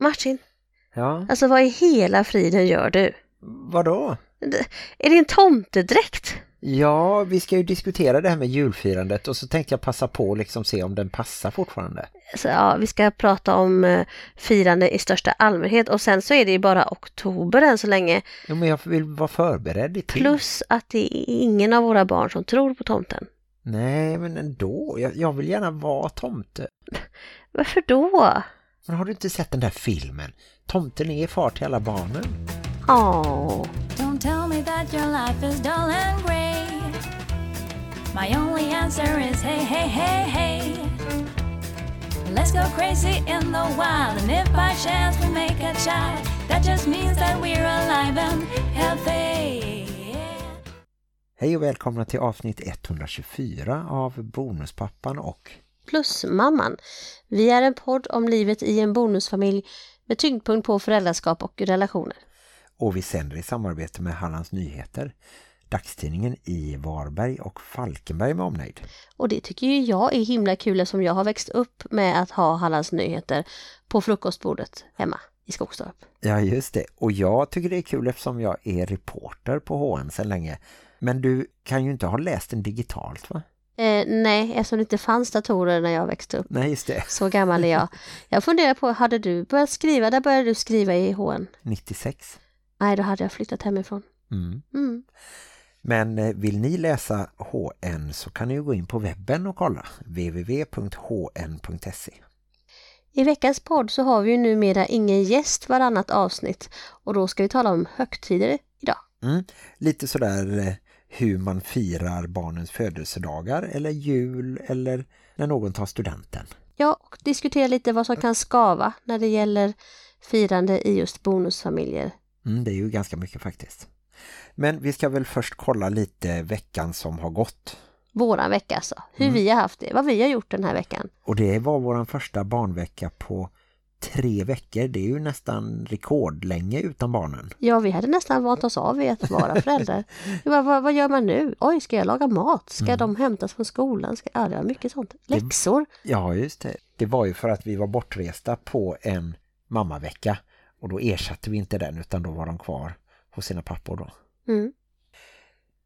Martin, Ja, alltså vad i hela friden gör du? vadå? Är det en tomtedräkt? Ja, vi ska ju diskutera det här med julfirandet och så tänkte jag passa på och liksom se om den passar fortfarande. Så, ja, vi ska prata om eh, firande i största allmänhet och sen så är det ju bara oktober än så länge. Jo, men jag vill vara förberedd i tid. Plus att det är ingen av våra barn som tror på tomten. Nej, men ändå. Jag, jag vill gärna vara tomte. Varför då? Men har du inte sett den där filmen? Tomten är far till alla barnen. Åh, Don't tell me that your life is dull and grey. My only answer is hey, hey, hey, hey. Let's go crazy in the wild, and if by chance we make a child, that just means that we're alive and healthy. Hej och välkomna till avsnitt 124 av Bonuspappan och... plus mamman. Vi är en podd om livet i en bonusfamilj med tyngdpunkt på föräldraskap och relationer. Och vi sänder i samarbete med Hallands Nyheter, dagstidningen i Varberg och Falkenberg med omnejd. Och det tycker ju jag är himla kul eftersom jag har växt upp med att ha Hallands Nyheter på frukostbordet hemma i Skogstorp. Ja, just det. Och jag tycker det är kul eftersom jag är reporter på HN sedan länge. Men du kan ju inte ha läst den digitalt, va? Eh, nej, eftersom det inte fanns datorer när jag växte upp. Nej, just det. Så gammal är jag. Jag funderar på, hade du börjat skriva? Där började du skriva i HN. 96. Nej, då hade jag flyttat hemifrån. Mm. Mm. Men eh, vill ni läsa HN så kan ni gå in på webben och kolla. www.hn.se I veckans podd så har vi ju numera ingen gäst varannat avsnitt och då ska vi tala om högtider idag. mm. Lite sådär eh, hur man firar barnens födelsedagar eller jul eller när någon tar studenten. Ja, och diskutera lite vad som kan skava när det gäller firande i just bonusfamiljer. Mm, det är ju ganska mycket faktiskt. Men vi ska väl först kolla lite veckan som har gått. Våran vecka alltså, hur Mm. vi har haft det, vad vi har gjort den här veckan. Och det var vår första barnvecka på tre veckor. Det är ju nästan rekordlänge utan barnen. Ja, vi hade nästan vant oss av vid att vara föräldrar. Bara, vad, vad gör man nu? Oj, ska jag laga mat? Ska Mm. de hämtas från skolan? Ska, ja, det var mycket sånt. Läxor. Ja, just det. Det var ju för att vi var bortresta på en mammavecka. Och då ersatte vi inte den utan då var de kvar hos sina pappor då. Mm.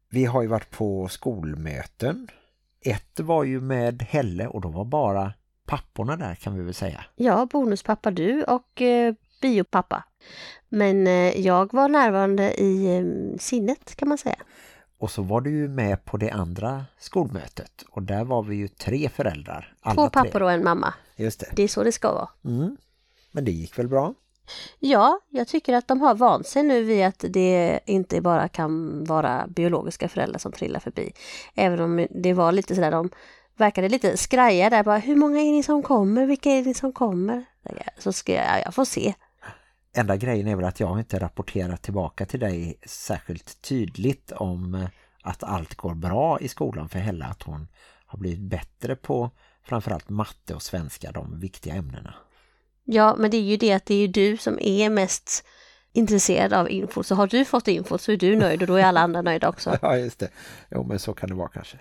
Vi har ju varit på skolmöten. Ett var ju med Helle och då var bara papporna där kan vi väl säga. Ja, bonuspappa du och eh, biopappa. Men eh, jag var närvarande i eh, sinnet kan man säga. Och så var du ju med på det andra skolmötet. Och där var vi ju tre föräldrar. Två tre. pappor och en mamma. Just det. Det är så det ska vara. Mm. Men det gick väl bra? Ja, jag tycker att de har vant sig nu vid att det inte bara kan vara biologiska föräldrar som trillar förbi. Även om det var lite sådär, de verkade lite skraja där. Bara, Hur många är ni som kommer? Vilka är ni som kommer? Så ska jag, jag får se. Enda grejen är väl att jag inte rapporterat tillbaka till dig särskilt tydligt om eh, att allt går bra i skolan för Hella. Att hon har blivit bättre på framförallt matte och svenska, de viktiga ämnena. Ja, men det är ju det att det är du som är mest intresserad av info. Så har du fått info så är du nöjd och då är alla andra nöjda också. Ja, just det. Jo, men så kan det vara kanske.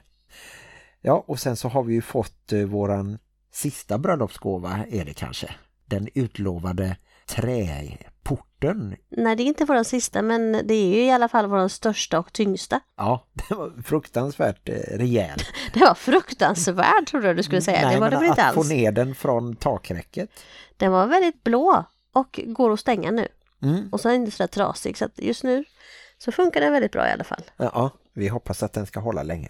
Ja, och sen så har vi ju fått eh, våran sista bröllopsgåva är det kanske. Den utlovade träporten. Nej, det är inte vår sista, men det är ju i alla fall vår största och tyngsta. Ja, den var fruktansvärt eh, rejäl. Det var fruktansvärt trodde jag du skulle säga. det var det väl inte att få alls. ner den från takräcket. Den var väldigt blå och går att stänga nu. Mm. Och så är den inte så där trasig så just nu så funkar den väldigt bra i alla fall. Ja, vi hoppas att den ska hålla länge.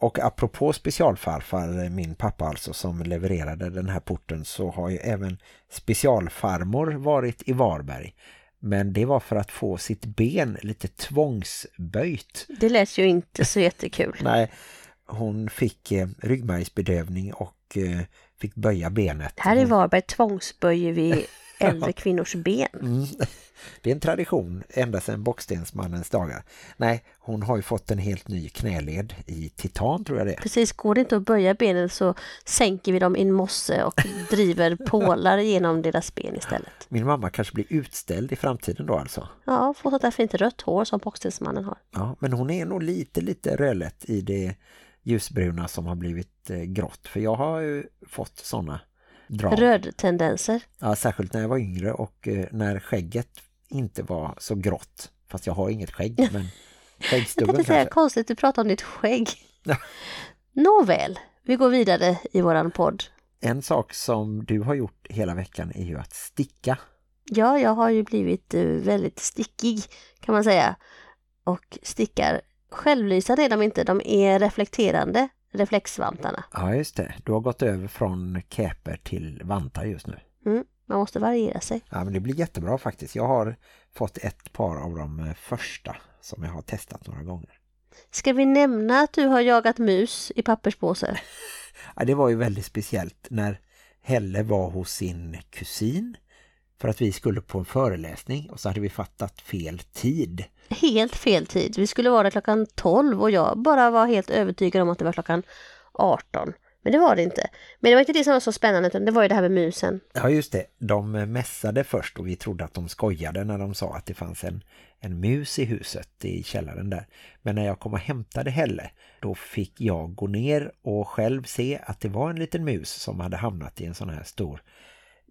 Och apropå specialfarfar, min pappa alltså som levererade den här porten så har ju även specialfarmor varit i Varberg. Men det var för att få sitt ben lite tvångsböjt. Det lät ju inte så jättekul. Nej, hon fick eh, ryggmärgsbedövning och eh, fick böja benet. Här i Varberg tvångsböjer vi äldre kvinnors ben. Mm. Det är en tradition ända sedan bockstensmannens dagar. Nej, hon har ju fått en helt ny knäled i titan tror jag det är. Precis, går det inte att böja benen så sänker vi dem i en mosse och driver pålar genom deras ben istället. Min mamma kanske blir utställd i framtiden då alltså. Ja, få sånt där fint rött hår som bockstensmannen har. Ja, men hon är nog lite, lite rödlätt i det ljusbruna som har blivit eh, grått. För jag har ju fått sådana drag. Rödtendenser. Ja, särskilt när jag var yngre och eh, när skägget inte var så grått. Fast jag har inget skägg, men skäggstubben tänkte säga kanske. konstigt, du pratar om ditt skägg. Nåväl, vi går vidare i våran podd. En sak som du har gjort hela veckan är ju att sticka. Ja, jag har ju blivit eh, väldigt stickig kan man säga. Och stickar. Självlysande är de inte, de är reflekterande, reflexvantarna. Ja, just det. Du har gått över från käper till vantar just nu. Mm, man måste variera sig. Ja, men det blir jättebra faktiskt. Jag har fått ett par av de eh, första som jag har testat några gånger. Ska vi nämna att du har jagat mus i papperspåse? Ja, det var ju väldigt speciellt när Helle var hos sin kusin för att vi skulle på en föreläsning och så hade vi fattat fel tid. Helt fel tid. Vi skulle vara där klockan 12 och jag bara var helt övertygad om att det var klockan 18. Men det var det inte. Men det var inte det som var så spännande utan det var ju det här med musen. Ja just det, de eh, mässade först och vi trodde att de skojade när de sa att det fanns en, en mus i huset i källaren där. Men när jag kom och hämtade Helle då fick jag gå ner och själv se att det var en liten mus som hade hamnat i en sån här stor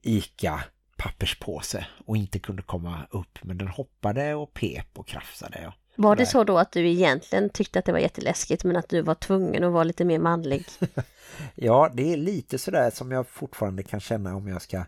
Ica papperspåse och inte kunde komma upp men den hoppade och pep och krafsade. Ja. Var det så då att du egentligen tyckte att det var jätteläskigt men att du var tvungen att vara lite mer manlig? Ja, det är lite sådär som jag fortfarande kan känna om jag ska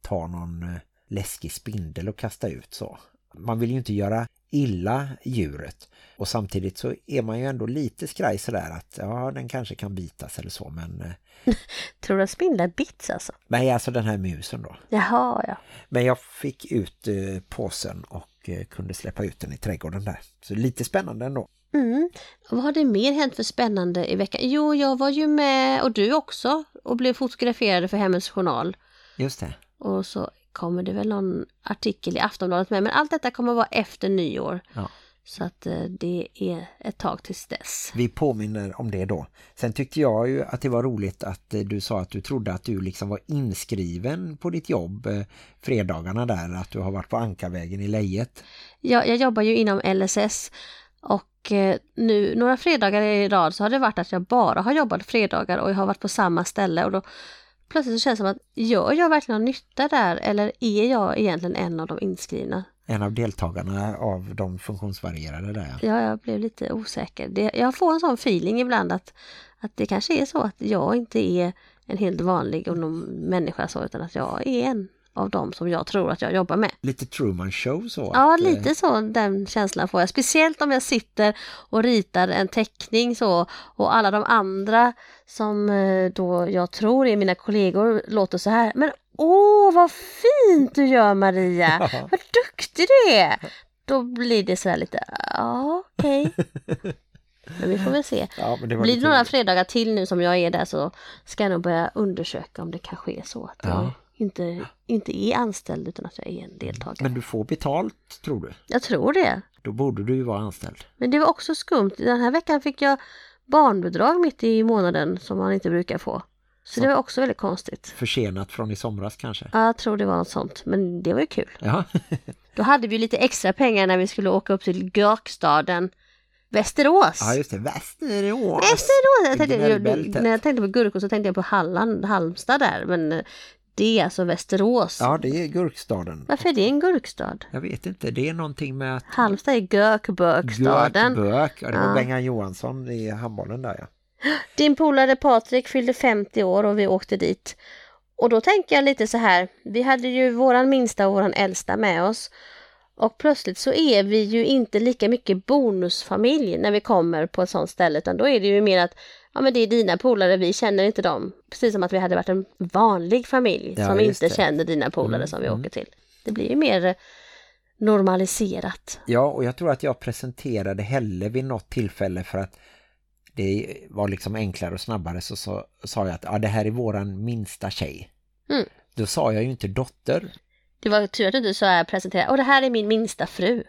ta någon eh, läskig spindel och kasta ut så. Man vill ju inte göra illa djuret och samtidigt så är man ju ändå lite skraj sådär att ja, den kanske kan bitas eller så men eh, Tror du att spindlar bits alltså? nej, alltså den här musen då. Jaha, ja. Men jag fick ut eh, påsen och eh, kunde släppa ut den i trädgården där. Så lite spännande ändå. Mm. Vad har det mer hänt för spännande i veckan? Jo, jag var ju med, och du också, och blev fotograferade för Hemmets Journal. Just det. Och så kommer det väl någon artikel i Aftonbladet med. Men allt detta kommer vara efter nyår. Ja. Så att eh, det är ett tag tills dess. Vi påminner om det då. Sen tyckte jag ju att det var roligt att eh, du sa att du trodde att du liksom var inskriven på ditt jobb eh, fredagarna där. Att du har varit på Ankarvägen i Lejet. Jag, jag jobbar ju inom LSS och nu några fredagar i rad så har det varit att jag bara har jobbat fredagar och jag har varit på samma ställe och då plötsligt så känns det som att gör jag verkligen någon nytta där eller är jag egentligen en av de inskrivna? En av deltagarna av de funktionsvarierade där. ja. Ja, jag blev lite osäker. Det, jag får en sån feeling ibland att, att det kanske är så att jag inte är en helt vanlig människa så utan att jag är en av dem som jag tror att jag jobbar med. Lite Truman Show så. Ja, att, eh, lite så den känslan får jag. Speciellt om jag sitter och ritar en teckning så och alla de andra som eh, då jag tror är mina kollegor låter så här. Men åh, vad fint du gör Maria! Ja. Vad duktig du är! Då blir det så här lite, ja okej. Men vi får väl se. Ja, det Blir det några fredagar till nu som jag är där så ska jag nog börja undersöka om det kanske är så att Ja. Inte, inte är anställd utan att jag är en deltagare. Men du får betalt, tror du? Jag tror det. Då borde du ju vara anställd. Men det var också skumt. Den här veckan fick jag barnbidrag mitt i månaden som man inte brukar få. Så det var också väldigt konstigt. Försenat från i somras kanske. Ja, Jag tror det var något sånt, men det var ju kul. Ja, Då hade vi lite extra pengar när vi skulle åka upp till Görkstaden Västerås. ja just det. Västerås. Västerås! Jag tänkte, när jag tänkte på Gurko så tänkte jag på Halland, Halmstad där, men det är alltså Västerås. Ja, det är Gurkstaden. Varför är det en gurkstad? Jag vet inte, det är någonting med att Halmstad är Görkbörkstaden. Gökbök, ja det var Ja. Bengan Johansson i handbollen där ja. Din polare Patrik fyllde 50 år och vi åkte dit. Och då tänker jag lite så här, vi hade ju våran minsta och våran äldsta med oss. Och plötsligt så är vi ju inte lika mycket bonusfamilj när vi kommer på ett sånt ställe utan då är det ju mer att ja men det är dina polare, vi känner inte dem. Precis som att vi hade varit en vanlig familj Ja, som inte det. känner dina polare Mm, som vi mm. åker till. Det blir ju mer eh, normaliserat. Ja, och jag tror att jag presenterade Helle vid något tillfälle för att det var liksom enklare och snabbare så, så sa jag att ja, det här är våran minsta tjej. Mm. Då sa jag ju inte dotter. Det var tur att du här presenterade, och det här är min minsta fru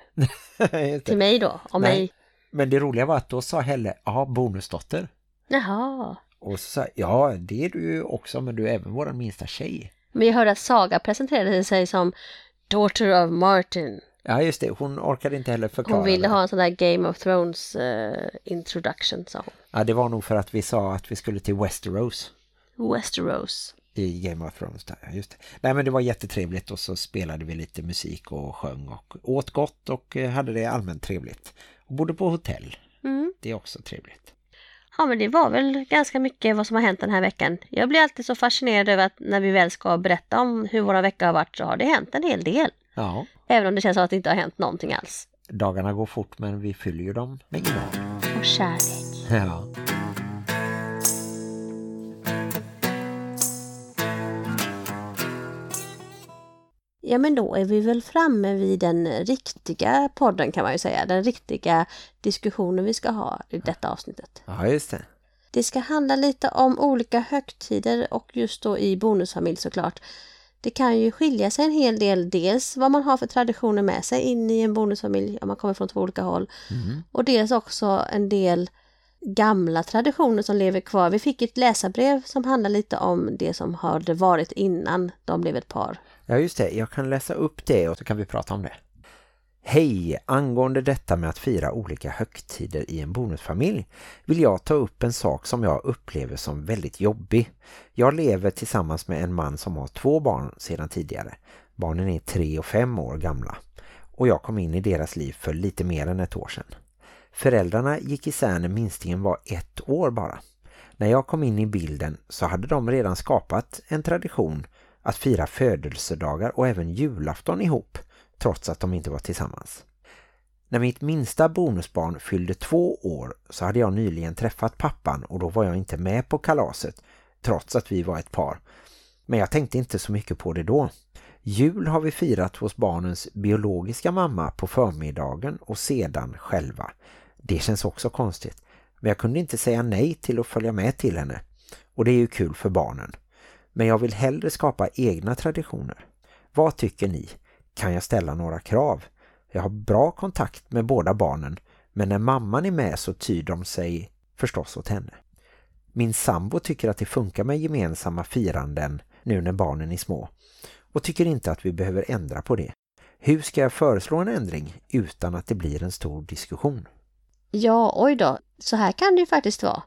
till mig då, Nej. mig. Men det roliga var att då sa Helle, ja bonusdotter. Jaha. Och så sa ja det är du ju också men du är även våran minsta tjej. Men jag hörde att Saga presenterade sig som Daughter of Martin. Ja just det, hon orkade inte heller förklara Hon ville det. ha en sån där Game of Thrones eh, introduction, sa hon. Ja, det var nog för att vi sa att vi skulle till Westeros. Westeros. I Game of Thrones där, just det. Nej men det var jättetrevligt och så spelade vi lite musik och sjöng och åt gott och eh, hade det allmänt trevligt. Och bodde på hotell. Mm. Det är också trevligt. Ja men det var väl ganska mycket vad som har hänt den här veckan. Jag blir alltid så fascinerad över att när vi väl ska berätta om hur våra veckor har varit så har det hänt en hel del. Ja, Även om det känns som att det inte har hänt någonting alls. dagarna går fort men vi fyller ju dem med innehåll. Och kärlek. Ja. Ja men då är vi väl framme vid den riktiga podden kan man ju säga. Den riktiga diskussionen vi ska ha i detta avsnittet. ja, just det. Det ska handla lite om olika högtider och just då i bonusfamilj såklart. Det kan ju skilja sig en hel del, dels vad man har för traditioner med sig in i en bonusfamilj om man kommer från två olika håll. Och dels också en del gamla traditioner som lever kvar. Vi fick ett läsarbrev som handlar lite om det som hade varit innan de blev ett par. Ja just det, jag kan läsa upp det och så kan vi prata om det. Hej, angående detta med att fira olika högtider i en bonusfamilj vill jag ta upp en sak som jag upplever som väldigt jobbig. Jag lever tillsammans med en man som har två barn sedan tidigare. Barnen är tre och fem år gamla. Och jag kom in i deras liv för lite mer än ett år sedan. Föräldrarna gick isär när minstingen var ett år bara. När jag kom in i bilden så hade de redan skapat en tradition att fira födelsedagar och även julafton ihop trots att de inte var tillsammans. När mitt minsta bonusbarn fyllde två år så hade jag nyligen träffat pappan och då var jag inte med på kalaset trots att vi var ett par. Men jag tänkte inte så mycket på det då. Jul har vi firat hos barnens biologiska mamma på förmiddagen och sedan själva. Det känns också konstigt. Men jag kunde inte säga nej till att följa med till henne. Och det är ju kul för barnen. Men jag vill hellre skapa egna traditioner. Vad tycker ni? Kan jag ställa några krav? Jag har bra kontakt med båda barnen men när mamman är med så tyr de sig förstås åt henne. Min sambo tycker att det funkar med gemensamma firanden nu när barnen är små och tycker inte att vi behöver ändra på det. Hur ska jag föreslå en ändring utan att det blir en stor diskussion? Ja, oj då. Så här kan det ju faktiskt vara.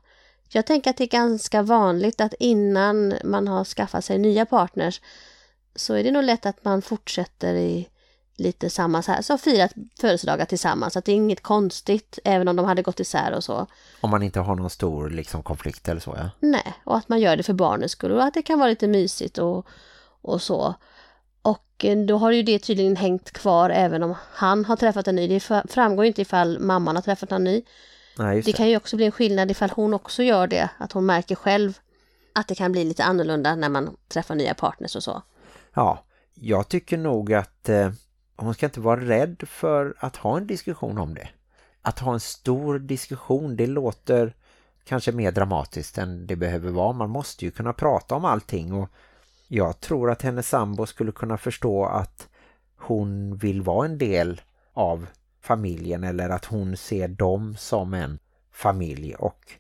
Jag tänker att det är ganska vanligt att innan man har skaffat sig nya partners så är det nog lätt att man fortsätter i lite samma så här, så firat födelsedagar tillsammans. Att det är inget konstigt, även om de hade gått isär och så. Om man inte har någon stor liksom, konflikt eller så, ja. Nej, och att man gör det för barnens skull och att det kan vara lite mysigt och, och så. Och eh, då har ju det tydligen hängt kvar även om han har träffat en ny. Det framgår inte ifall mamman har träffat en ny. Just Det det. kan ju också bli en skillnad ifall hon också gör det. Att hon märker själv att det kan bli lite annorlunda när man träffar nya partners och så. Ja, jag tycker nog att eh, hon ska inte vara rädd för att ha en diskussion om det. Att ha en stor diskussion, det låter kanske mer dramatiskt än det behöver vara. Man måste ju kunna prata om allting och jag tror att hennes sambo skulle kunna förstå att hon vill vara en del av familjen eller att hon ser dem som en familj och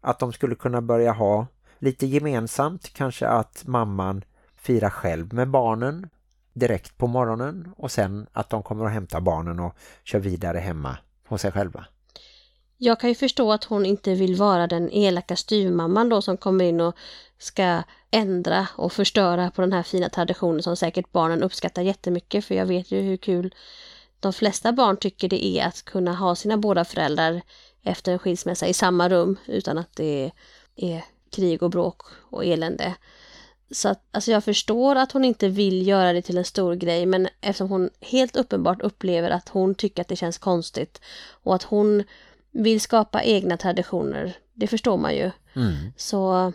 att de skulle kunna börja ha lite gemensamt. Kanske att mamman firar själv med barnen direkt på morgonen och sen att de kommer att hämta barnen och kör vidare hemma hos sig själva. Jag kan ju förstå att hon inte vill vara den elaka styvmamman då som kommer in och ska ändra och förstöra på den här fina traditionen som säkert barnen uppskattar jättemycket för jag vet ju hur kul de flesta barn tycker det är att kunna ha sina båda föräldrar efter en skilsmässa i samma rum utan att det är krig och bråk och elände. Så att, alltså jag förstår att hon inte vill göra det till en stor grej men eftersom hon helt uppenbart upplever att hon tycker att det känns konstigt och att hon vill skapa egna traditioner, det förstår man ju. Mm. Så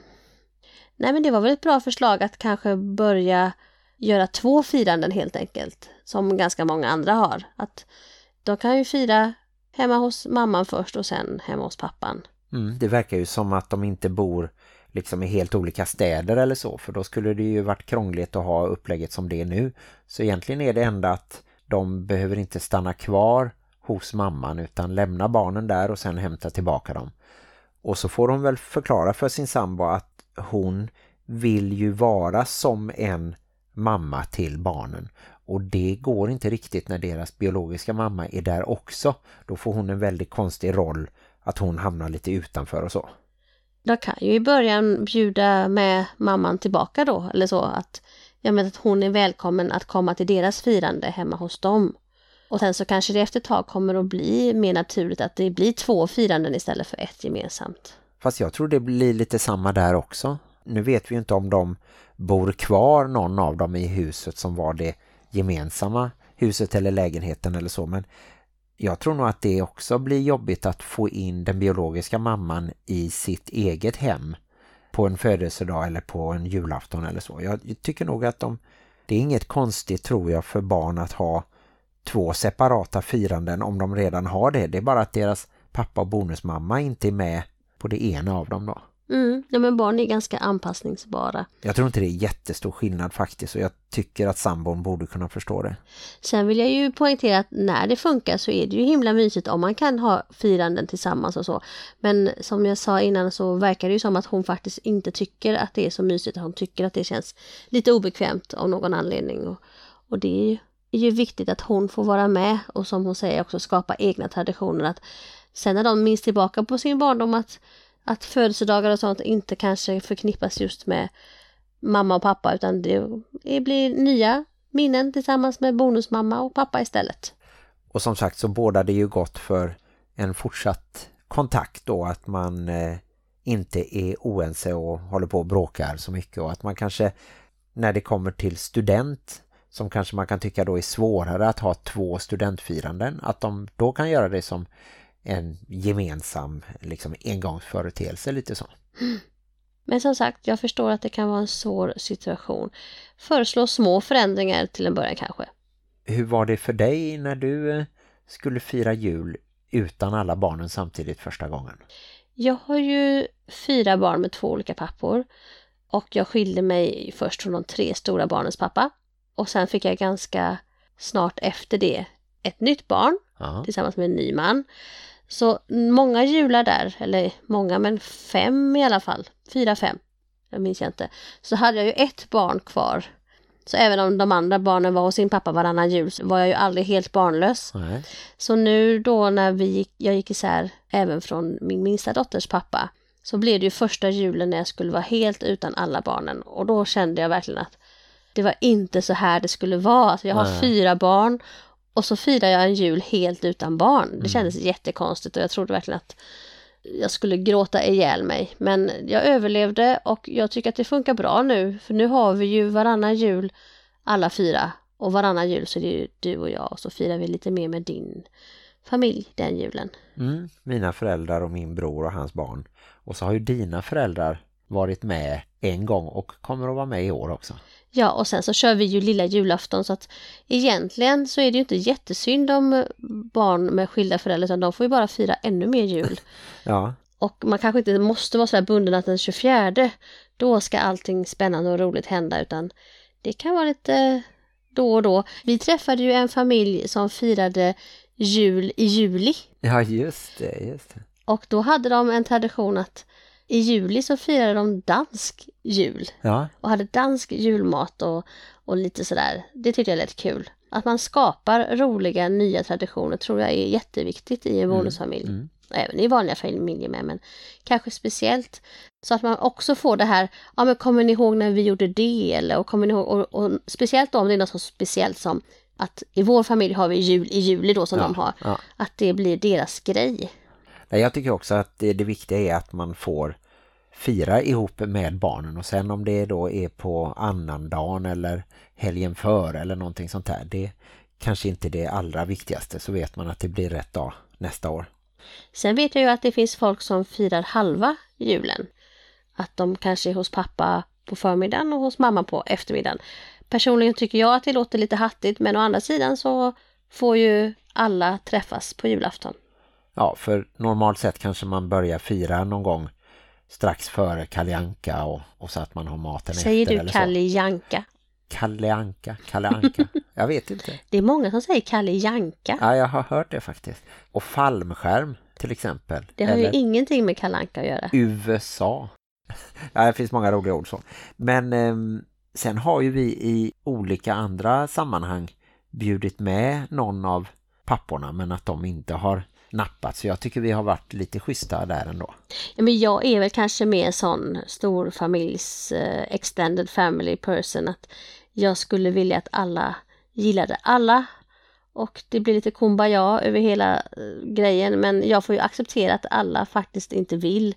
nej men det var väl ett bra förslag att kanske börja göra två firanden helt enkelt, som ganska många andra har. Att de kan ju fira hemma hos mamman först och sen hemma hos pappan. Mm, det verkar ju som att de inte bor liksom i helt olika städer eller så. För då skulle det ju varit krångligt att ha upplägget som det är nu. Så egentligen är det enda att de behöver inte stanna kvar hos mamman utan lämna barnen där och sen hämta tillbaka dem. Och så får de väl förklara för sin sambo att hon vill ju vara som en mamma till barnen. Och det går inte riktigt när deras biologiska mamma är där också. Då får hon en väldigt konstig roll att hon hamnar lite utanför och så. de kan ju i början bjuda med mamman tillbaka då, eller så att, ja, men att hon är välkommen att komma till deras firande hemma hos dem. Och sen så kanske det efter ett tag kommer att bli mer naturligt att det blir två firanden istället för ett gemensamt. Fast jag tror det blir lite samma där också. Nu vet vi ju inte om de bor kvar någon av dem i huset som var det gemensamma huset eller lägenheten eller så. Men jag tror nog att det också blir jobbigt att få in den biologiska mamman i sitt eget hem på en födelsedag eller på en julafton eller så. Jag tycker nog att de, det är inget konstigt tror jag för barn att ha två separata firanden om de redan har det. Det är bara att deras pappa och bonusmamma inte är med på det ena av dem då. Mm, ja men barn är ganska anpassningsbara. Jag tror inte det är jättestor skillnad faktiskt och jag tycker att sambon borde kunna förstå det. Sen vill jag ju poängtera att när det funkar så är det ju himla mysigt om man kan ha firanden tillsammans och så. Men som jag sa innan så verkar det ju som att hon faktiskt inte tycker att det är så mysigt. Hon tycker att det känns lite obekvämt av någon anledning. Och, och det är ju, är ju viktigt att hon får vara med och som hon säger också skapa egna traditioner. Att sen när de minns tillbaka på sin barndom att att födelsedagar och sånt inte kanske förknippas just med mamma och pappa utan det blir nya minnen tillsammans med bonusmamma och pappa istället. Och som sagt så båda det ju gott för en fortsatt kontakt då att man eh, inte är oense och håller på och bråkar så mycket och att man kanske när det kommer till student som kanske man kan tycka då är svårare att ha två studentfiranden att de då kan göra det som en gemensam liksom engångsföreteelse lite så. Men som sagt, jag förstår att det kan vara en svår situation. Föreslå små förändringar till en början kanske. Hur var det för dig när du eh, skulle fira jul utan alla barnen samtidigt första gången? Jag har ju fyra barn med två olika pappor. Och jag skilde mig först från de tre stora barnens pappa. Och sen fick jag ganska snart efter det ett nytt barn Aha. tillsammans med en ny man. Så många jular där, eller många men fem i alla fall, fyra, fem, jag minns jag inte. Så hade jag ju ett barn kvar. Så även om de andra barnen var hos sin pappa varannan jul så var jag ju aldrig helt barnlös. Nej. Så nu då när vi gick, jag gick isär även från min minsta dotters pappa så blev det ju första julen när jag skulle vara helt utan alla barnen och då kände jag verkligen att det var inte så här det skulle vara. Alltså jag har Nej. fyra barn och så firar jag en jul helt utan barn. Det mm. kändes mm. jättekonstigt och jag trodde verkligen att jag skulle gråta ihjäl mig. Men jag överlevde och jag tycker att det funkar bra nu. För nu har vi ju varannan jul alla fyra. Och varannan jul så är det ju du och jag och så firar vi lite mer med din familj den julen. Mm, mina föräldrar och min bror och hans barn. Och så har ju dina föräldrar varit med en gång och kommer att vara med i år också. Ja, och sen så kör vi ju lilla julafton så att egentligen så är det ju inte jättesynd om barn med skilda föräldrar utan de får ju bara fira ännu mer jul. ja. Och man kanske inte måste vara så här bunden att den 24 då ska allting spännande och roligt hända utan det kan vara lite då och då. Vi träffade ju en familj som firade jul i juli. Ja, just det, just det. Och då hade de en tradition att i juli så firade de dansk jul. Ja. Och hade dansk julmat och, och lite sådär. Det tyckte jag lät kul. Att man skapar roliga nya traditioner tror jag är jätteviktigt i en mm, bonusfamilj. Mm. Mm. Även i vanliga familjer med, men kanske speciellt. Så att man också får det här, ja men kommer ni ihåg när vi gjorde det? Eller, och, kommer ni ihåg, och, och speciellt om det är något så speciellt som att i vår familj har vi jul i juli då som ja, de har. Ja. Att det blir deras grej. Nej, jag tycker också att det, det viktiga är att man får fira ihop med barnen och sen om det då är på annan dagen eller helgen före eller någonting sånt här, det kanske inte är det allra viktigaste så vet man att det blir rätt dag nästa år. Sen vet jag ju att det finns folk som firar halva julen. Att de kanske är hos pappa på förmiddagen och hos mamma på eftermiddagen. Personligen tycker jag att det låter lite hattigt men å andra sidan så får ju alla träffas på julafton. Ja, för normalt sett kanske man börjar fira någon gång strax före Kallianka och, och så att man har maten säger efter. Säger du Kallianka? Kallianka, Kallianka. Jag vet inte. Det är många som säger Kallianka. Ja, jag har hört det faktiskt. Och fallskärm till exempel. Det har Eller ju ingenting med Kallanka att göra. USA. ja, det finns många roliga ord så. Men eh, sen har ju vi i olika andra sammanhang bjudit med någon av papporna men att de inte har nappat. Så jag tycker vi har varit lite schyssta där ändå. Ja, men jag är väl kanske mer sån stor familjs eh, extended family person att jag skulle vilja att alla gillade alla och det blir lite kumbaya över hela eh, grejen men jag får ju acceptera att alla faktiskt inte vill.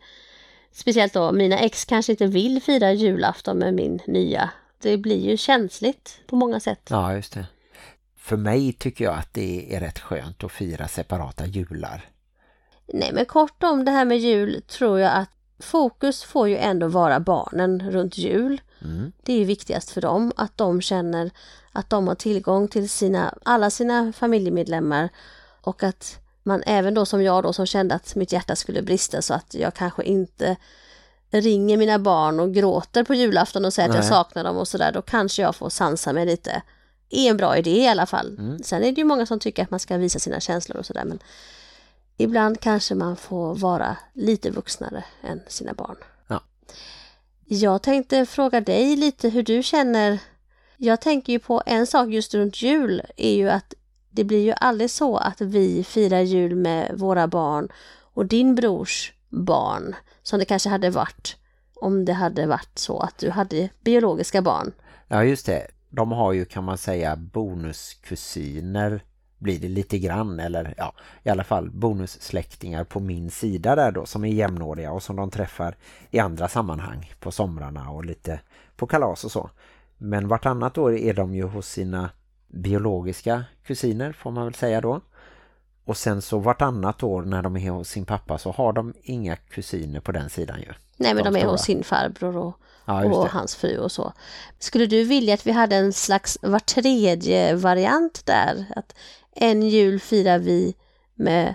Speciellt då mina ex kanske inte vill fira julafton med min nya. Det blir ju känsligt på många sätt. Ja, just det. För mig tycker jag att det är rätt skönt att fira separata jular. Nej men kort om det här med jul tror jag att fokus får ju ändå vara barnen runt jul. Mm. Det är ju viktigast för dem att de känner att de har tillgång till sina, alla sina familjemedlemmar och att man även då som jag då som kände att mitt hjärta skulle brista så att jag kanske inte ringer mina barn och gråter på julafton och säger att jag Nej. saknar dem och sådär, då kanske jag får sansa mig lite. Är en bra idé i alla fall. Mm. Sen är det ju många som tycker att man ska visa sina känslor och sådär men ibland kanske man får vara lite vuxnare än sina barn. Ja. Jag tänkte fråga dig lite hur du känner. Jag tänker ju på en sak just runt jul är ju att det blir ju aldrig så att vi firar jul med våra barn och din brors barn som det kanske hade varit om det hade varit så att du hade biologiska barn. Ja, just det. De har ju kan man säga bonuskusiner blir det lite grann eller ja, i alla fall bonussläktingar på min sida där då som är jämnåriga och som de träffar i andra sammanhang på somrarna och lite på kalas och så. Men vartannat år är de ju hos sina biologiska kusiner får man väl säga då. Och sen så vartannat år när de är hos sin pappa så har de inga kusiner på den sidan ju. Nej men De de, är stora. hos sin farbror och, Ja, och det. hans fru och så. Skulle du vilja att vi hade en slags var tredje variant där? Att en jul firar vi med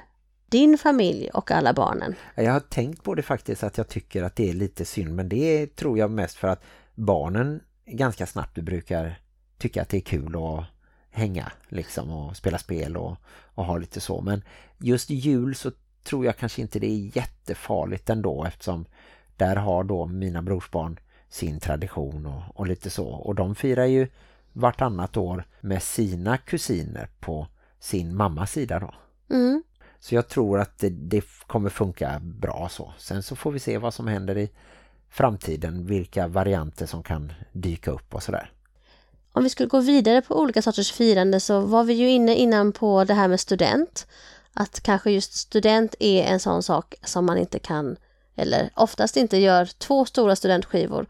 din familj och alla barnen. Ja, Jag har tänkt på det faktiskt att jag tycker att det är lite synd men det tror jag mest för att barnen ganska snabbt brukar tycka att det är kul att hänga liksom och spela spel och, och ha lite så. Men just jul så tror jag kanske inte det är jättefarligt ändå eftersom där har då mina brorsbarn sin tradition och, och lite så. Och de firar ju vartannat år med sina kusiner på sin mammas sida då. Mm. Så jag tror att det, det kommer funka bra så. Sen så får vi se vad som händer i framtiden. Vilka varianter som kan dyka upp och sådär. Om vi skulle gå vidare på olika sorters firande så var vi ju inne innan på det här med student. Att kanske just student är en sån sak som man inte kan, eller oftast inte gör två stora studentskivor.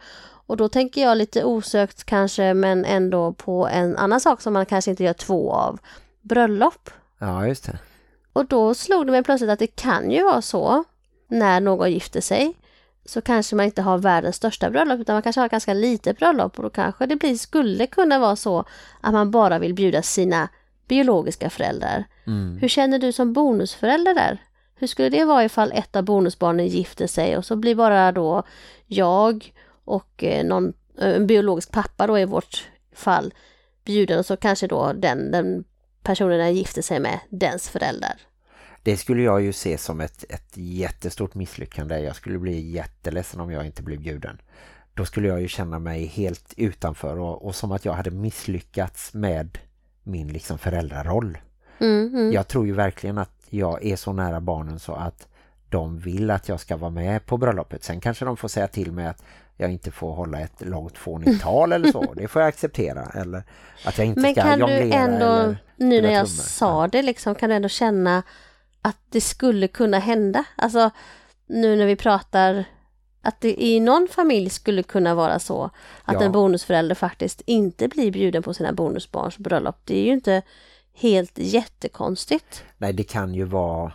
Och då tänker jag lite osökt kanske, men ändå på en annan sak som man kanske inte gör två av. Bröllop. Ja, just det. Och då slog det mig plötsligt att det kan ju vara så när någon gifter sig så kanske man inte har världens största bröllop utan man kanske har ganska litet bröllop och då kanske det blir, skulle kunna vara så att man bara vill bjuda sina biologiska föräldrar. Mm. Hur känner du som bonusförälder där? Hur skulle det vara ifall ett av bonusbarnen gifter sig och så blir bara då jag och eh, någon, eh, en biologisk pappa då i vårt fall bjuden och så kanske då den, den personen den gifter sig med, dens föräldrar. Det skulle jag ju se som ett, ett jättestort misslyckande. Jag skulle bli jätteledsen om jag inte blev bjuden. Då skulle jag ju känna mig helt utanför och, och som att jag hade misslyckats med min liksom föräldraroll. Mm, mm. Jag tror ju verkligen att jag är så nära barnen så att de vill att jag ska vara med på bröllopet. Sen kanske de får säga till mig att jag inte får hålla ett långt fånigt tal eller så. Det får jag acceptera. Eller att jag inte Men ska kan du ändå, nu när jag trummor. sa det liksom, kan du ändå känna att det skulle kunna hända? Alltså nu när vi pratar att det i någon familj skulle kunna vara så att Ja. en bonusförälder faktiskt inte blir bjuden på sina bonusbarns bröllop. Det är ju inte helt jättekonstigt. Nej, det kan ju vara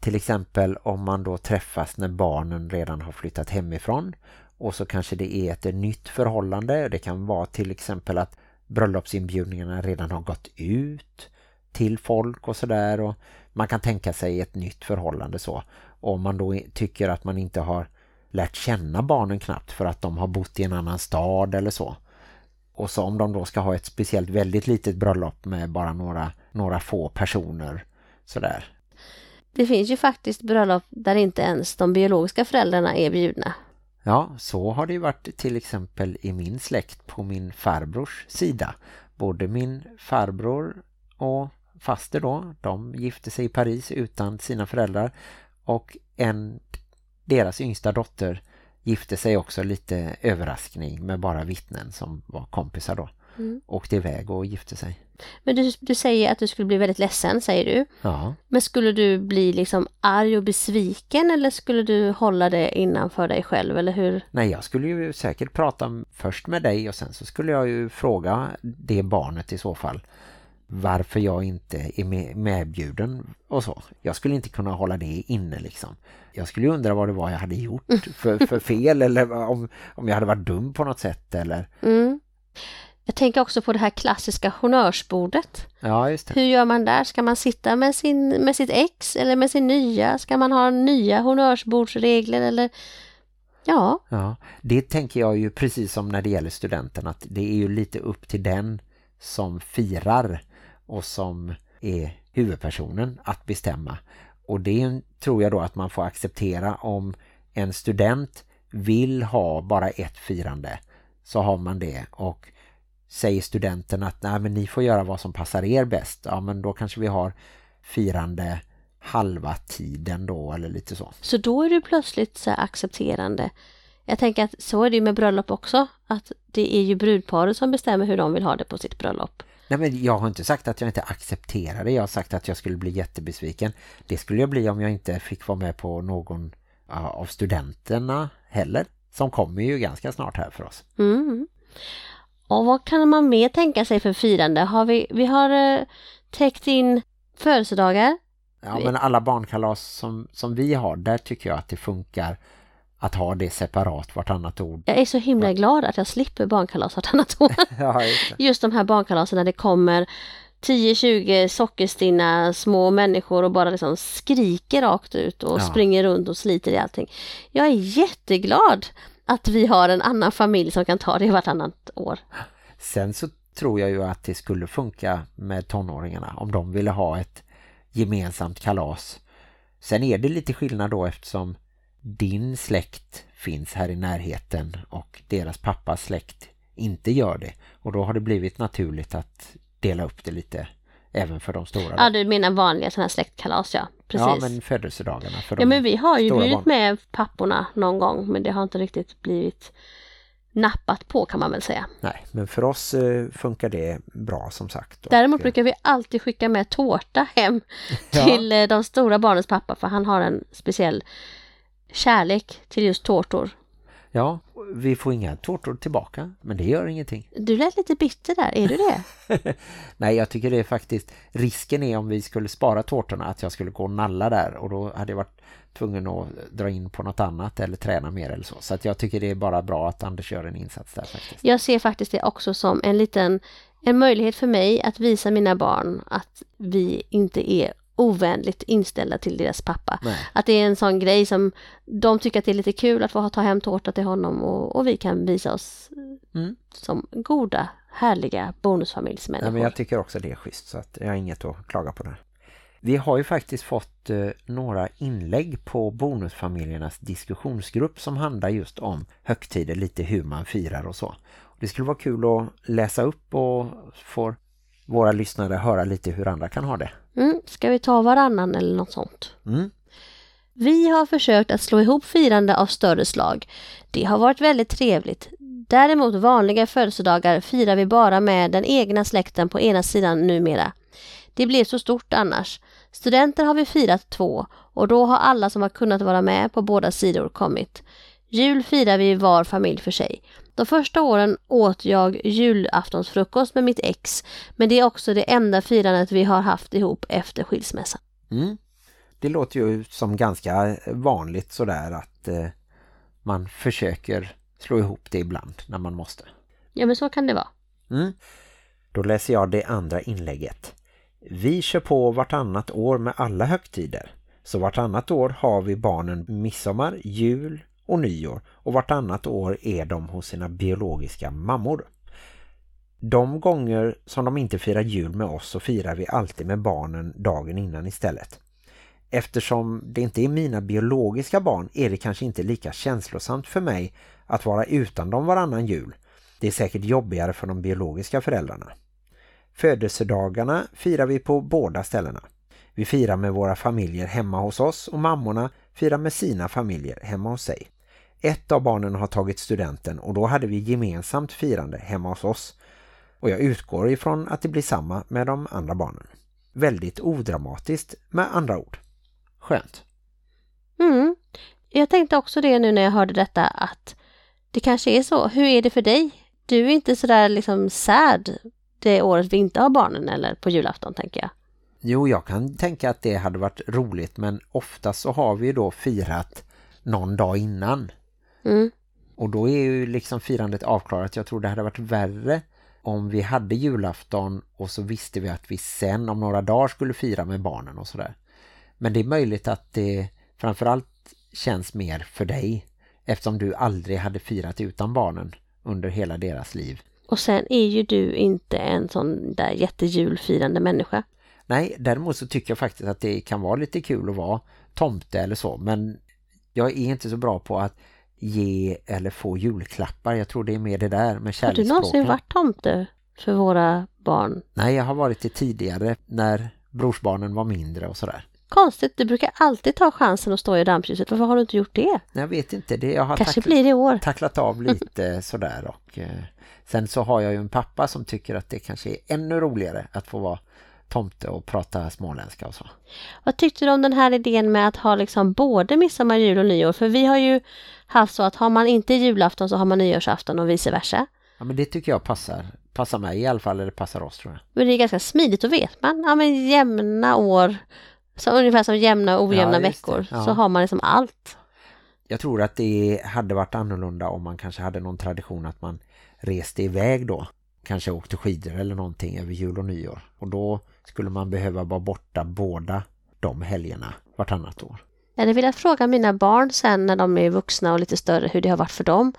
till exempel om man då träffas när barnen redan har flyttat hemifrån och så kanske det är ett nytt förhållande. Det kan vara till exempel att bröllopsinbjudningarna redan har gått ut till folk och sådär och man kan tänka sig ett nytt förhållande så. Om man då tycker att man inte har lärt känna barnen knappt för att de har bott i en annan stad eller så. Och så om de då ska ha ett speciellt väldigt litet bröllop med bara några, några få personer sådär. Det finns ju faktiskt bröllop där inte ens de biologiska föräldrarna är bjudna. Ja, så har det ju varit till exempel i min släkt på min farbrors sida. Både min farbror och faster då. De gifte sig i Paris utan sina föräldrar och en deras yngsta dotter gifte sig också lite överraskning med bara vittnen som var kompisar då. Mm. Åkte iväg och gifte sig. Men du, du säger att du skulle bli väldigt ledsen, säger du. Ja. Men skulle du bli liksom arg och besviken eller skulle du hålla det innanför dig själv, eller hur? Nej, jag skulle ju säkert prata först med dig och sen så skulle jag ju fråga det barnet i så fall varför jag inte är med, medbjuden och så. Jag skulle inte kunna hålla det inne liksom. Jag skulle undra vad det var jag hade gjort för, för fel eller om, om jag hade varit dum på något sätt eller... Mm. Jag tänker också på det här klassiska honnörsbordet. Ja, just det. Hur gör man där? Ska man sitta med, sin, med sitt ex eller med sin nya? Ska man ha nya honnörsbordsregler eller... Ja, Ja, det tänker jag ju precis som när det gäller studenten att det är ju lite upp till den som firar och som är huvudpersonen att bestämma. Och det tror jag då att man får acceptera om en student vill ha bara ett firande så har man det och säger studenten att nej men ni får göra vad som passar er bäst. Ja men då kanske vi har firande halva tiden då eller lite så. så då är du plötsligt så accepterande. Jag tänker att så är det ju med bröllop också. Att det är ju brudparet som bestämmer hur de vill ha det på sitt bröllop. Nej men jag har inte sagt att jag inte accepterar det. Jag har sagt att jag skulle bli jättebesviken. Det skulle jag bli om jag inte fick vara med på någon av studenterna heller. Som kommer ju ganska snart här för oss. Mm. Och vad kan man mer tänka sig för firande? Har vi, vi har eh, täckt in födelsedagar. Ja men alla barnkalas som, som vi har, där tycker jag att det funkar att ha det separat vartannat ord. Jag är så himla glad att jag slipper barnkalas vartannat år. Ja, just. Just de här barnkalasen när det kommer 10-20 sockerstinna små människor och bara liksom skriker rakt ut och Ja. springer runt och sliter i allting. Jag är jätteglad att vi har en annan familj som kan ta det vartannat år. Sen så tror jag ju att det skulle funka med tonåringarna om de ville ha ett gemensamt kalas. Sen är det lite skillnad då eftersom din släkt finns här i närheten och deras pappas släkt inte gör det. Och då har det blivit naturligt att dela upp det lite även för de stora. Ja, du menar vanliga sådana här släktkalas, ja. Precis. ja men födelsedagarna för Ja men vi har ju bjudit med papporna någon gång men det har inte riktigt blivit nappat på kan man väl säga. Nej, men för oss eh, funkar det bra som sagt. Däremot eh, brukar vi alltid skicka med tårta hem Ja. till eh, de stora barnens pappa för han har en speciell kärlek till just tårtor. Ja, vi får inga tårtor tillbaka, men det gör ingenting. Du lät lite bitter där, är du det? Nej, jag tycker det är faktiskt risken är om vi skulle spara tårtorna att jag skulle gå och nalla där och då hade jag varit tvungen att dra in på något annat eller träna mer eller så. Så att jag tycker det är bara bra att Anders gör en insats där faktiskt. Jag ser faktiskt det också som en liten en möjlighet för mig att visa mina barn att vi inte är ovänligt inställda till deras pappa. Nej. Att det är en sån grej som de tycker att det är lite kul att få ta hem tårta till honom och, och vi kan visa oss Mm. som goda, härliga bonusfamiljsmänniskor. Nej, men jag tycker också det är schysst så att jag har inget att klaga på det. Vi har ju faktiskt fått eh, några inlägg på bonusfamiljernas diskussionsgrupp som handlar just om högtider, lite hur man firar och så. Det skulle vara kul att läsa upp och få våra lyssnare höra lite hur andra kan ha det. Mm, ska vi ta varannan eller något sånt? Mm. Vi har försökt att slå ihop firande av större slag. Det har varit väldigt trevligt. Däremot vanliga födelsedagar firar vi bara med den egna släkten på ena sidan numera. Det blev så stort annars. Studenter har vi firat två och då har alla som har kunnat vara med på båda sidor kommit. Jul firar vi var familj för sig. De första åren åt jag julaftonsfrukost med mitt ex men det är också det enda firandet vi har haft ihop efter skilsmässan. Mm. Det låter ju som ganska vanligt sådär att eh, man försöker slå ihop det ibland när man måste. Ja men så kan det vara. Mm. Då läser jag det andra inlägget. Vi kör på vartannat år med alla högtider. Så vartannat år har vi barnen midsommar, jul och nyår. Och vartannat år är de hos sina biologiska mammor. De gånger som de inte firar jul med oss så firar vi alltid med barnen dagen innan istället. Eftersom det inte är mina biologiska barn är det kanske inte lika känslosamt för mig att vara utan dem varannan jul. Det är säkert jobbigare för de biologiska föräldrarna. Födelsedagarna firar vi på båda ställena. Vi firar med våra familjer hemma hos oss och mammorna firar med sina familjer hemma hos sig. Ett av barnen har tagit studenten och då hade vi gemensamt firande hemma hos oss. Och jag utgår ifrån att det blir samma med de andra barnen. Väldigt odramatiskt med andra ord. Skönt. Mm. Jag tänkte också det nu när jag hörde detta att det kanske är så. Hur är det för dig? Du är inte sådär liksom sad det året vi inte har barnen eller på julafton tänker jag. Jo, jag kan tänka att det hade varit roligt men oftast så har vi då firat någon dag innan. Mm. Och då är ju liksom firandet avklarat. Jag tror det hade varit värre om vi hade julafton och så visste vi att vi sen om några dagar skulle fira med barnen och sådär. Men det är möjligt att det framförallt känns mer för dig eftersom du aldrig hade firat utan barnen under hela deras liv. Och sen är ju du inte en sån där jättejulfirande människa. Nej, däremot så tycker jag faktiskt att det kan vara lite kul att vara tomte eller så. Men jag är inte så bra på att ge eller få julklappar. Jag tror det är mer det där med Har du kärleksspråken. någonsin varit tomte för våra barn? Nej, jag har varit det tidigare när brorsbarnen var mindre och sådär. Konstigt, du brukar alltid ta chansen att stå i rampljuset. Varför har du inte gjort det? Jag vet inte, det jag har Kanske blir det år. tacklat av lite sådär. Och, eh, sen så har jag ju en pappa som tycker att det kanske är ännu roligare att få vara tomte och prata småländska och så. Vad tyckte du om den här idén med att ha liksom både midsommar, jul och nyår? För vi har ju haft så att har man inte julafton så har man nyårsafton och vice versa. Ja, men det tycker jag passar, passar mig i alla fall, eller passar oss tror jag. Men det är ganska smidigt, då vet man. Ja men jämna år, så ungefär som jämna och ojämna Ja, veckor, Ja. så har man liksom allt. Jag tror att det hade varit annorlunda om man kanske hade någon tradition att man reste iväg då. Kanske åkte skidor eller någonting över jul och nyår. Och då skulle man behöva vara borta båda de helgerna vartannat år. Jag hade velat fråga mina barn sen när de är vuxna och lite större hur det har varit för dem.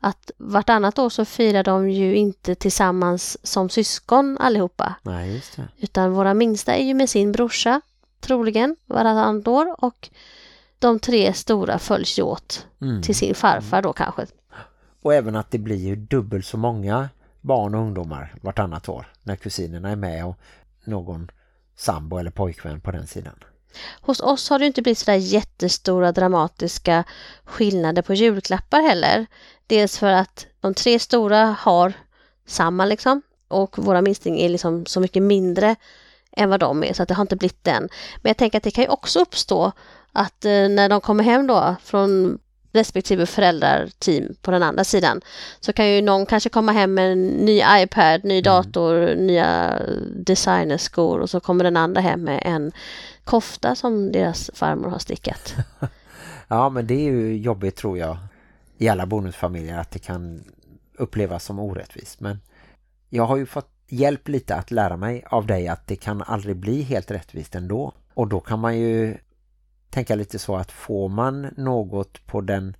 Att vartannat år så firar de ju inte tillsammans som syskon allihopa. Nej, just det. Utan våra minsta är ju med sin brorsa troligen varannat år och de tre stora följs ju åt Mm. till sin farfar då kanske. Och även att det blir ju dubbelt så många barn och ungdomar vartannat år när kusinerna är med och någon sambo eller pojkvän på den sidan. Hos oss har det ju inte blivit sådär jättestora dramatiska skillnader på julklappar heller. Dels för att de tre stora har samma liksom och våra minsting är liksom så mycket mindre än vad de är så att det har inte blivit den. Men jag tänker att det kan ju också uppstå att eh, när de kommer hem då från respektive föräldrarteam på den andra sidan så kan ju någon kanske komma hem med en ny iPad, ny dator, nya designerskor och så kommer den andra hem med en kofta som deras farmor har stickat. Ja, men det är ju jobbigt tror jag i alla bonusfamiljer att det kan upplevas som orättvist. Men jag har ju fått hjälp lite att lära mig av dig att det kan aldrig bli helt rättvist ändå. Och då kan man ju tänka lite så att får man något på den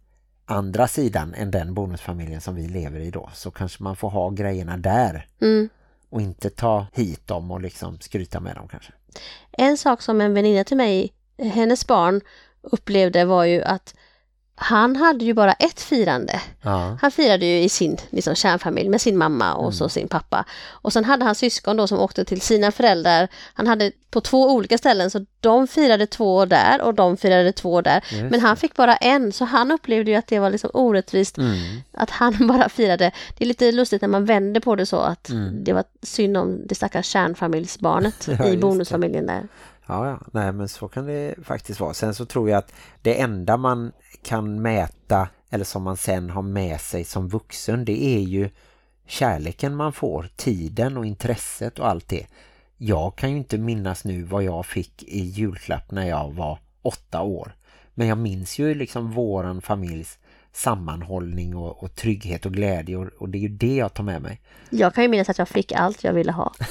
andra sidan än den bonusfamiljen som vi lever i då så kanske man får ha grejerna där Mm. och inte ta hit dem och liksom skryta med dem kanske. En sak som en väninna till mig, hennes barn, upplevde var ju att han hade ju bara ett firande. Ja. Han firade ju i sin liksom, kärnfamilj med sin mamma och så sin pappa. Och sen hade han syskon då som åkte till sina föräldrar. Han hade på två olika ställen så de firade två där och de firade två där. Just Men han fick bara en så han upplevde ju att det var liksom orättvist Mm. att han bara firade. Det är lite lustigt när man vänder på det så att Mm. det var synd om det stackars kärnfamiljsbarnet Ja, i bonusfamiljen där. Ja, ja, nej men så kan det faktiskt vara. Sen så tror jag att det enda man kan mäta eller som man sen har med sig som vuxen det är ju kärleken man får, tiden och intresset och allt det. Jag kan ju inte minnas nu vad jag fick i julklapp när jag var åtta år. Men jag minns ju liksom våran familjs sammanhållning och, och trygghet och glädje och, och det är ju det jag tar med mig. Jag kan ju minnas att jag fick allt jag ville ha.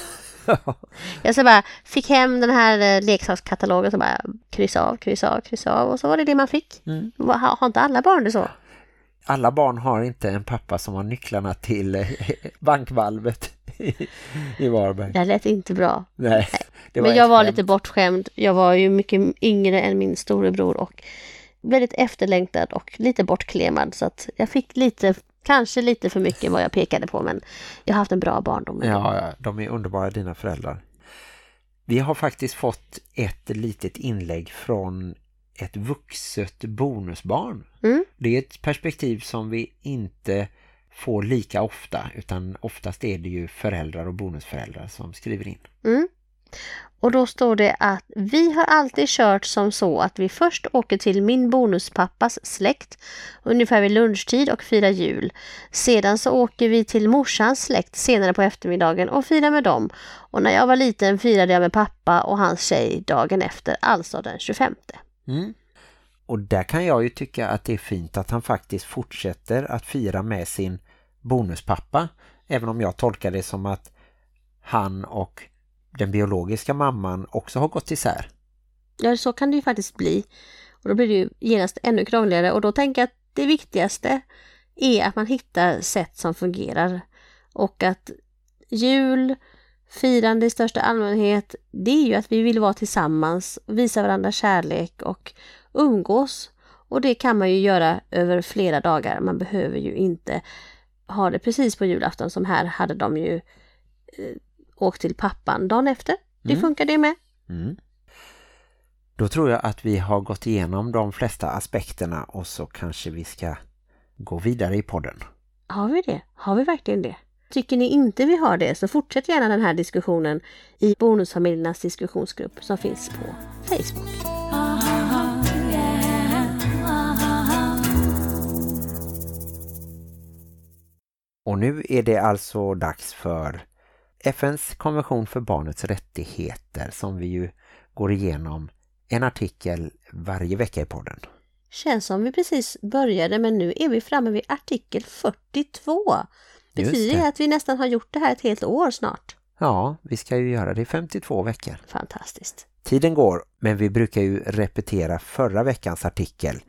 Jag så bara fick hem den här eh, leksakskatalogen så bara kryssa av, kryssa av, kryssa av och så var det det man fick. Mm. Har, har inte alla barn det så? alla barn har inte en pappa som har nycklarna till eh, bankvalvet i, Varberg. Det lät inte bra. Nej, Men jag var skämt. lite bortskämd. Jag var ju mycket yngre än min storebror och väldigt efterlängtad och lite bortklemad så att jag fick lite Kanske lite för mycket vad jag pekade på men jag har haft en bra barndom. Ja, ja, de är underbara dina föräldrar. Vi har faktiskt fått ett litet inlägg från ett vuxet bonusbarn. Mm. Det är ett perspektiv som vi inte får lika ofta utan oftast är det ju föräldrar och bonusföräldrar som skriver in. Mm. Och då står det att vi har alltid kört som så att vi först åker till min bonuspappas släkt ungefär vid lunchtid och firar jul. Sedan så åker vi till morsans släkt senare på eftermiddagen och firar med dem. Och när jag var liten firade jag med pappa och hans tjej dagen efter, alltså den 25. Mm. Och där kan jag ju tycka att det är fint att han faktiskt fortsätter att fira med sin bonuspappa. Även om jag tolkar det som att han och den biologiska mamman också har gått isär. Ja, så kan det ju faktiskt bli. Och då blir det ju genast ännu krångligare och då tänker jag att det viktigaste är att man hittar sätt som fungerar. Och att jul, firande i största allmänhet, det är ju att vi vill vara tillsammans, visa varandra kärlek och umgås. Och det kan man ju göra över flera dagar. Man behöver ju inte ha det precis på julafton som här hade de ju eh, åkt till pappan dagen efter. Det Mm. funkar det med. Mm. Då tror jag att vi har gått igenom de flesta aspekterna och så kanske vi ska gå vidare i podden. Har vi det? Har vi verkligen det? Tycker ni inte vi har det så fortsätt gärna den här diskussionen i Bonusfamiljernas diskussionsgrupp som finns på Facebook. Och nu är det alltså dags för FNs konvention för barnets rättigheter som vi ju går igenom en artikel varje vecka i podden. Känns som vi precis började men nu är vi framme vid artikel 42. Just Betyder det att vi nästan har gjort det här ett helt år snart? Ja, vi ska ju göra det i 52 veckor. Fantastiskt. Tiden går, men vi brukar ju repetera förra veckans artikel.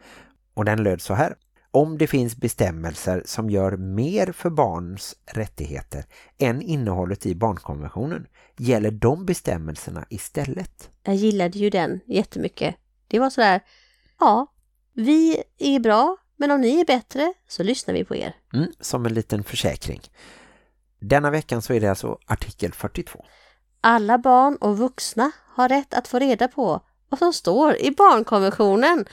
Och den löd så här. Om det finns bestämmelser som gör mer för barns rättigheter än innehållet i barnkonventionen gäller de bestämmelserna istället. Jag gillade ju den jättemycket. Det var sådär, ja, vi är bra, men om ni är bättre så lyssnar vi på er. Mm, som en liten försäkring. Denna veckan så är det alltså artikel 42. Alla barn och vuxna har rätt att få reda på vad som står i barnkonventionen.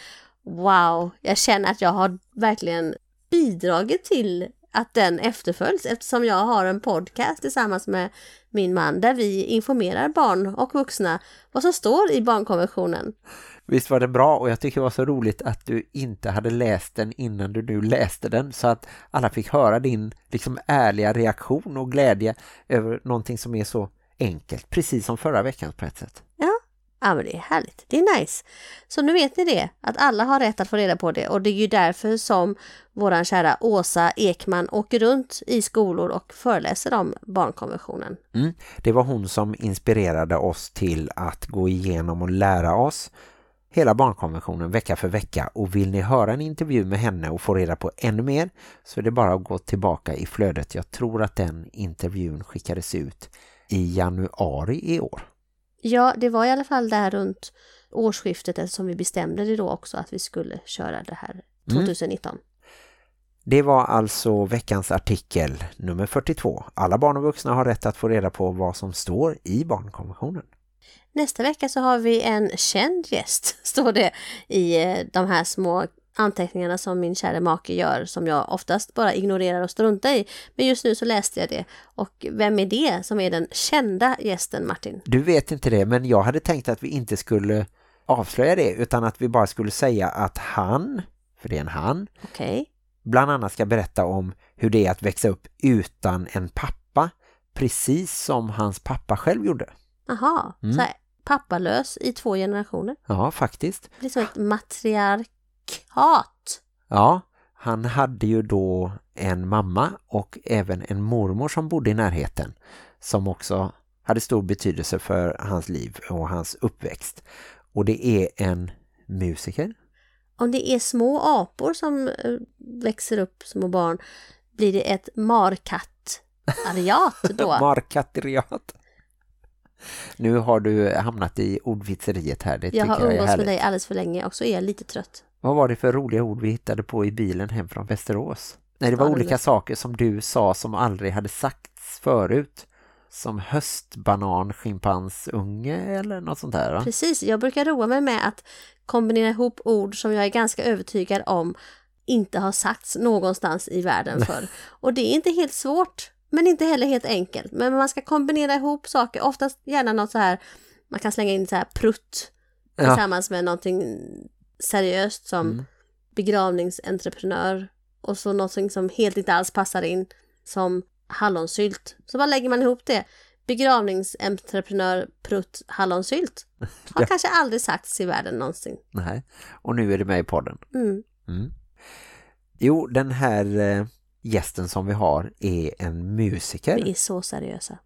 Wow, jag känner att jag har verkligen bidragit till att den efterföljs eftersom jag har en podcast tillsammans med min man där vi informerar barn och vuxna vad som står i barnkonventionen. Visst var det bra och jag tycker det var så roligt att du inte hade läst den innan du nu läste den så att alla fick höra din liksom ärliga reaktion och glädje över någonting som är så enkelt, precis som förra veckan på ett sätt. Ja Ja, men det är härligt, det är nice. Så nu vet ni det, att alla har rätt att få reda på det och det är ju därför som våran kära Åsa Ekman åker runt i skolor och föreläser om barnkonventionen. Mm. Det var hon som inspirerade oss till att gå igenom och lära oss hela barnkonventionen vecka för vecka och vill ni höra en intervju med henne och få reda på ännu mer så är det bara att gå tillbaka i flödet. Jag tror att den intervjun skickades ut i januari i år. Ja, det var i alla fall där runt årsskiftet eftersom vi bestämde det då också att vi skulle köra det här 2019. Det var alltså veckans artikel nummer 42. Alla barn och vuxna har rätt att få reda på vad som står i barnkonventionen. Nästa vecka så har vi en känd gäst, står det i eh, de här små anteckningarna som min kära make gör som jag oftast bara ignorerar och struntar i. Men just nu så läste jag det. Och vem är det som är den kända gästen Martin? Du vet inte det, men jag hade tänkt att vi inte skulle avslöja det utan att vi bara skulle säga att han, för det är en han, Okej. bland annat ska berätta om hur det är att växa upp utan en pappa, precis som hans pappa själv gjorde. Aha, Mm. så pappalös i två generationer. Ja, faktiskt. Det är som ett matriarkat. Ja, han hade ju då en mamma och även en mormor som bodde i närheten som också hade stor betydelse för hans liv och hans uppväxt. Och det är en musiker. Om det är små apor som eh, växer upp små barn, blir det ett markatt-ariat då? Markateriat. Nu har du hamnat i ordvitseriet här. Det jag har jag är umgåtts med dig alldeles för länge och så är jag lite trött. Vad var det för roliga ord vi hittade på i bilen hem från Västerås? Nej, det var Ja, olika saker som du sa som aldrig hade sagts förut. Som höstbanan, schimpansunge eller något sånt där va? Precis, jag brukar roa mig med att kombinera ihop ord som jag är ganska övertygad om inte har sagts någonstans i världen förr. Och det är inte helt svårt, men inte heller helt enkelt. Men man ska kombinera ihop saker, oftast gärna något så här, man kan slänga in så här prutt Ja. tillsammans med någonting seriöst som Mm. begravningsentreprenör och så någonting som helt inte alls passar in som hallonsylt. Så bara lägger man ihop det. Begravningsentreprenör prutt hallonsylt. Har Ja. kanske aldrig sagts i världen någonsin. Nej. Och nu är det med i podden. Mm. Mm. Jo, den här eh, gästen som vi har är en musiker. Vi är så seriösa.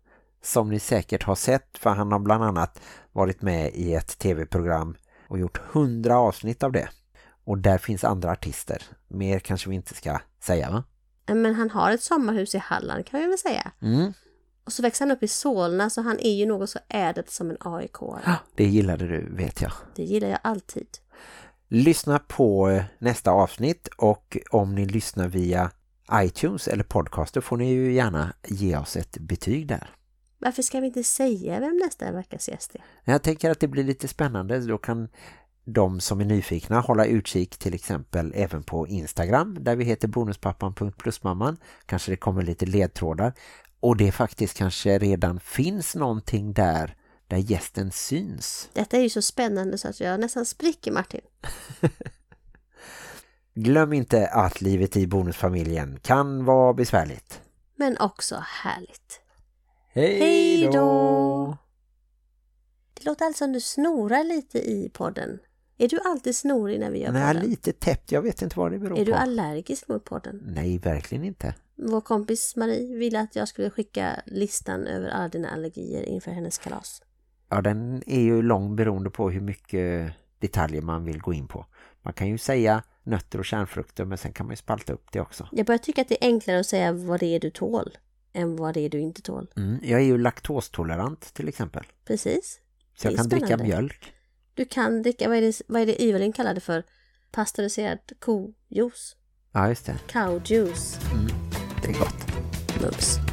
som ni säkert har sett för han har bland annat varit med i ett tv-program och gjort hundra avsnitt av det. Och där finns andra artister. Mer kanske vi inte ska säga va? Men han har ett sommarhus i Halland kan vi väl säga. Mm. Och så växer han upp i Solna så han är ju något så ädet som en aik Det gillade du vet jag. Det gillar jag alltid. Lyssna på eh, nästa avsnitt och om ni lyssnar via iTunes eller podcaster får ni ju gärna ge oss ett betyg där. Varför ska vi inte säga vem nästa veckas gäst är? Jag tänker att det blir lite spännande. Då kan de som är nyfikna hålla utkik till exempel även på Instagram där vi heter bonuspappan.plusmamman. Kanske det kommer lite ledtrådar. Och det faktiskt kanske redan finns någonting där där gästen syns. Detta är ju så spännande så att jag nästan spricker Martin. Glöm inte att livet i bonusfamiljen kan vara besvärligt. Men också härligt. Hej då! Det låter alltså som du snorar lite i podden. Är du alltid snorig när vi gör Nej, podden? lite täppt. Jag vet inte vad det beror Är du på. allergisk mot podden? Nej, verkligen inte. Vår kompis Marie ville att jag skulle skicka listan över alla dina allergier inför hennes kalas. Ja, den är ju lång beroende på hur mycket detaljer man vill gå in på. Man kan ju säga nötter och kärnfrukter men sen kan man ju spalta upp det också. Jag börjar tycka att det är enklare att säga vad det är du tål än vad det är du inte tål. Mm, jag är ju laktostolerant till exempel. Precis. Så jag kan dricka spännande. mjölk. Du kan dricka, vad är det, vad är det Ivelin kallade för? Pasteuriserad kojuice. Ja, just det. Cow juice. Det är gott. Mums.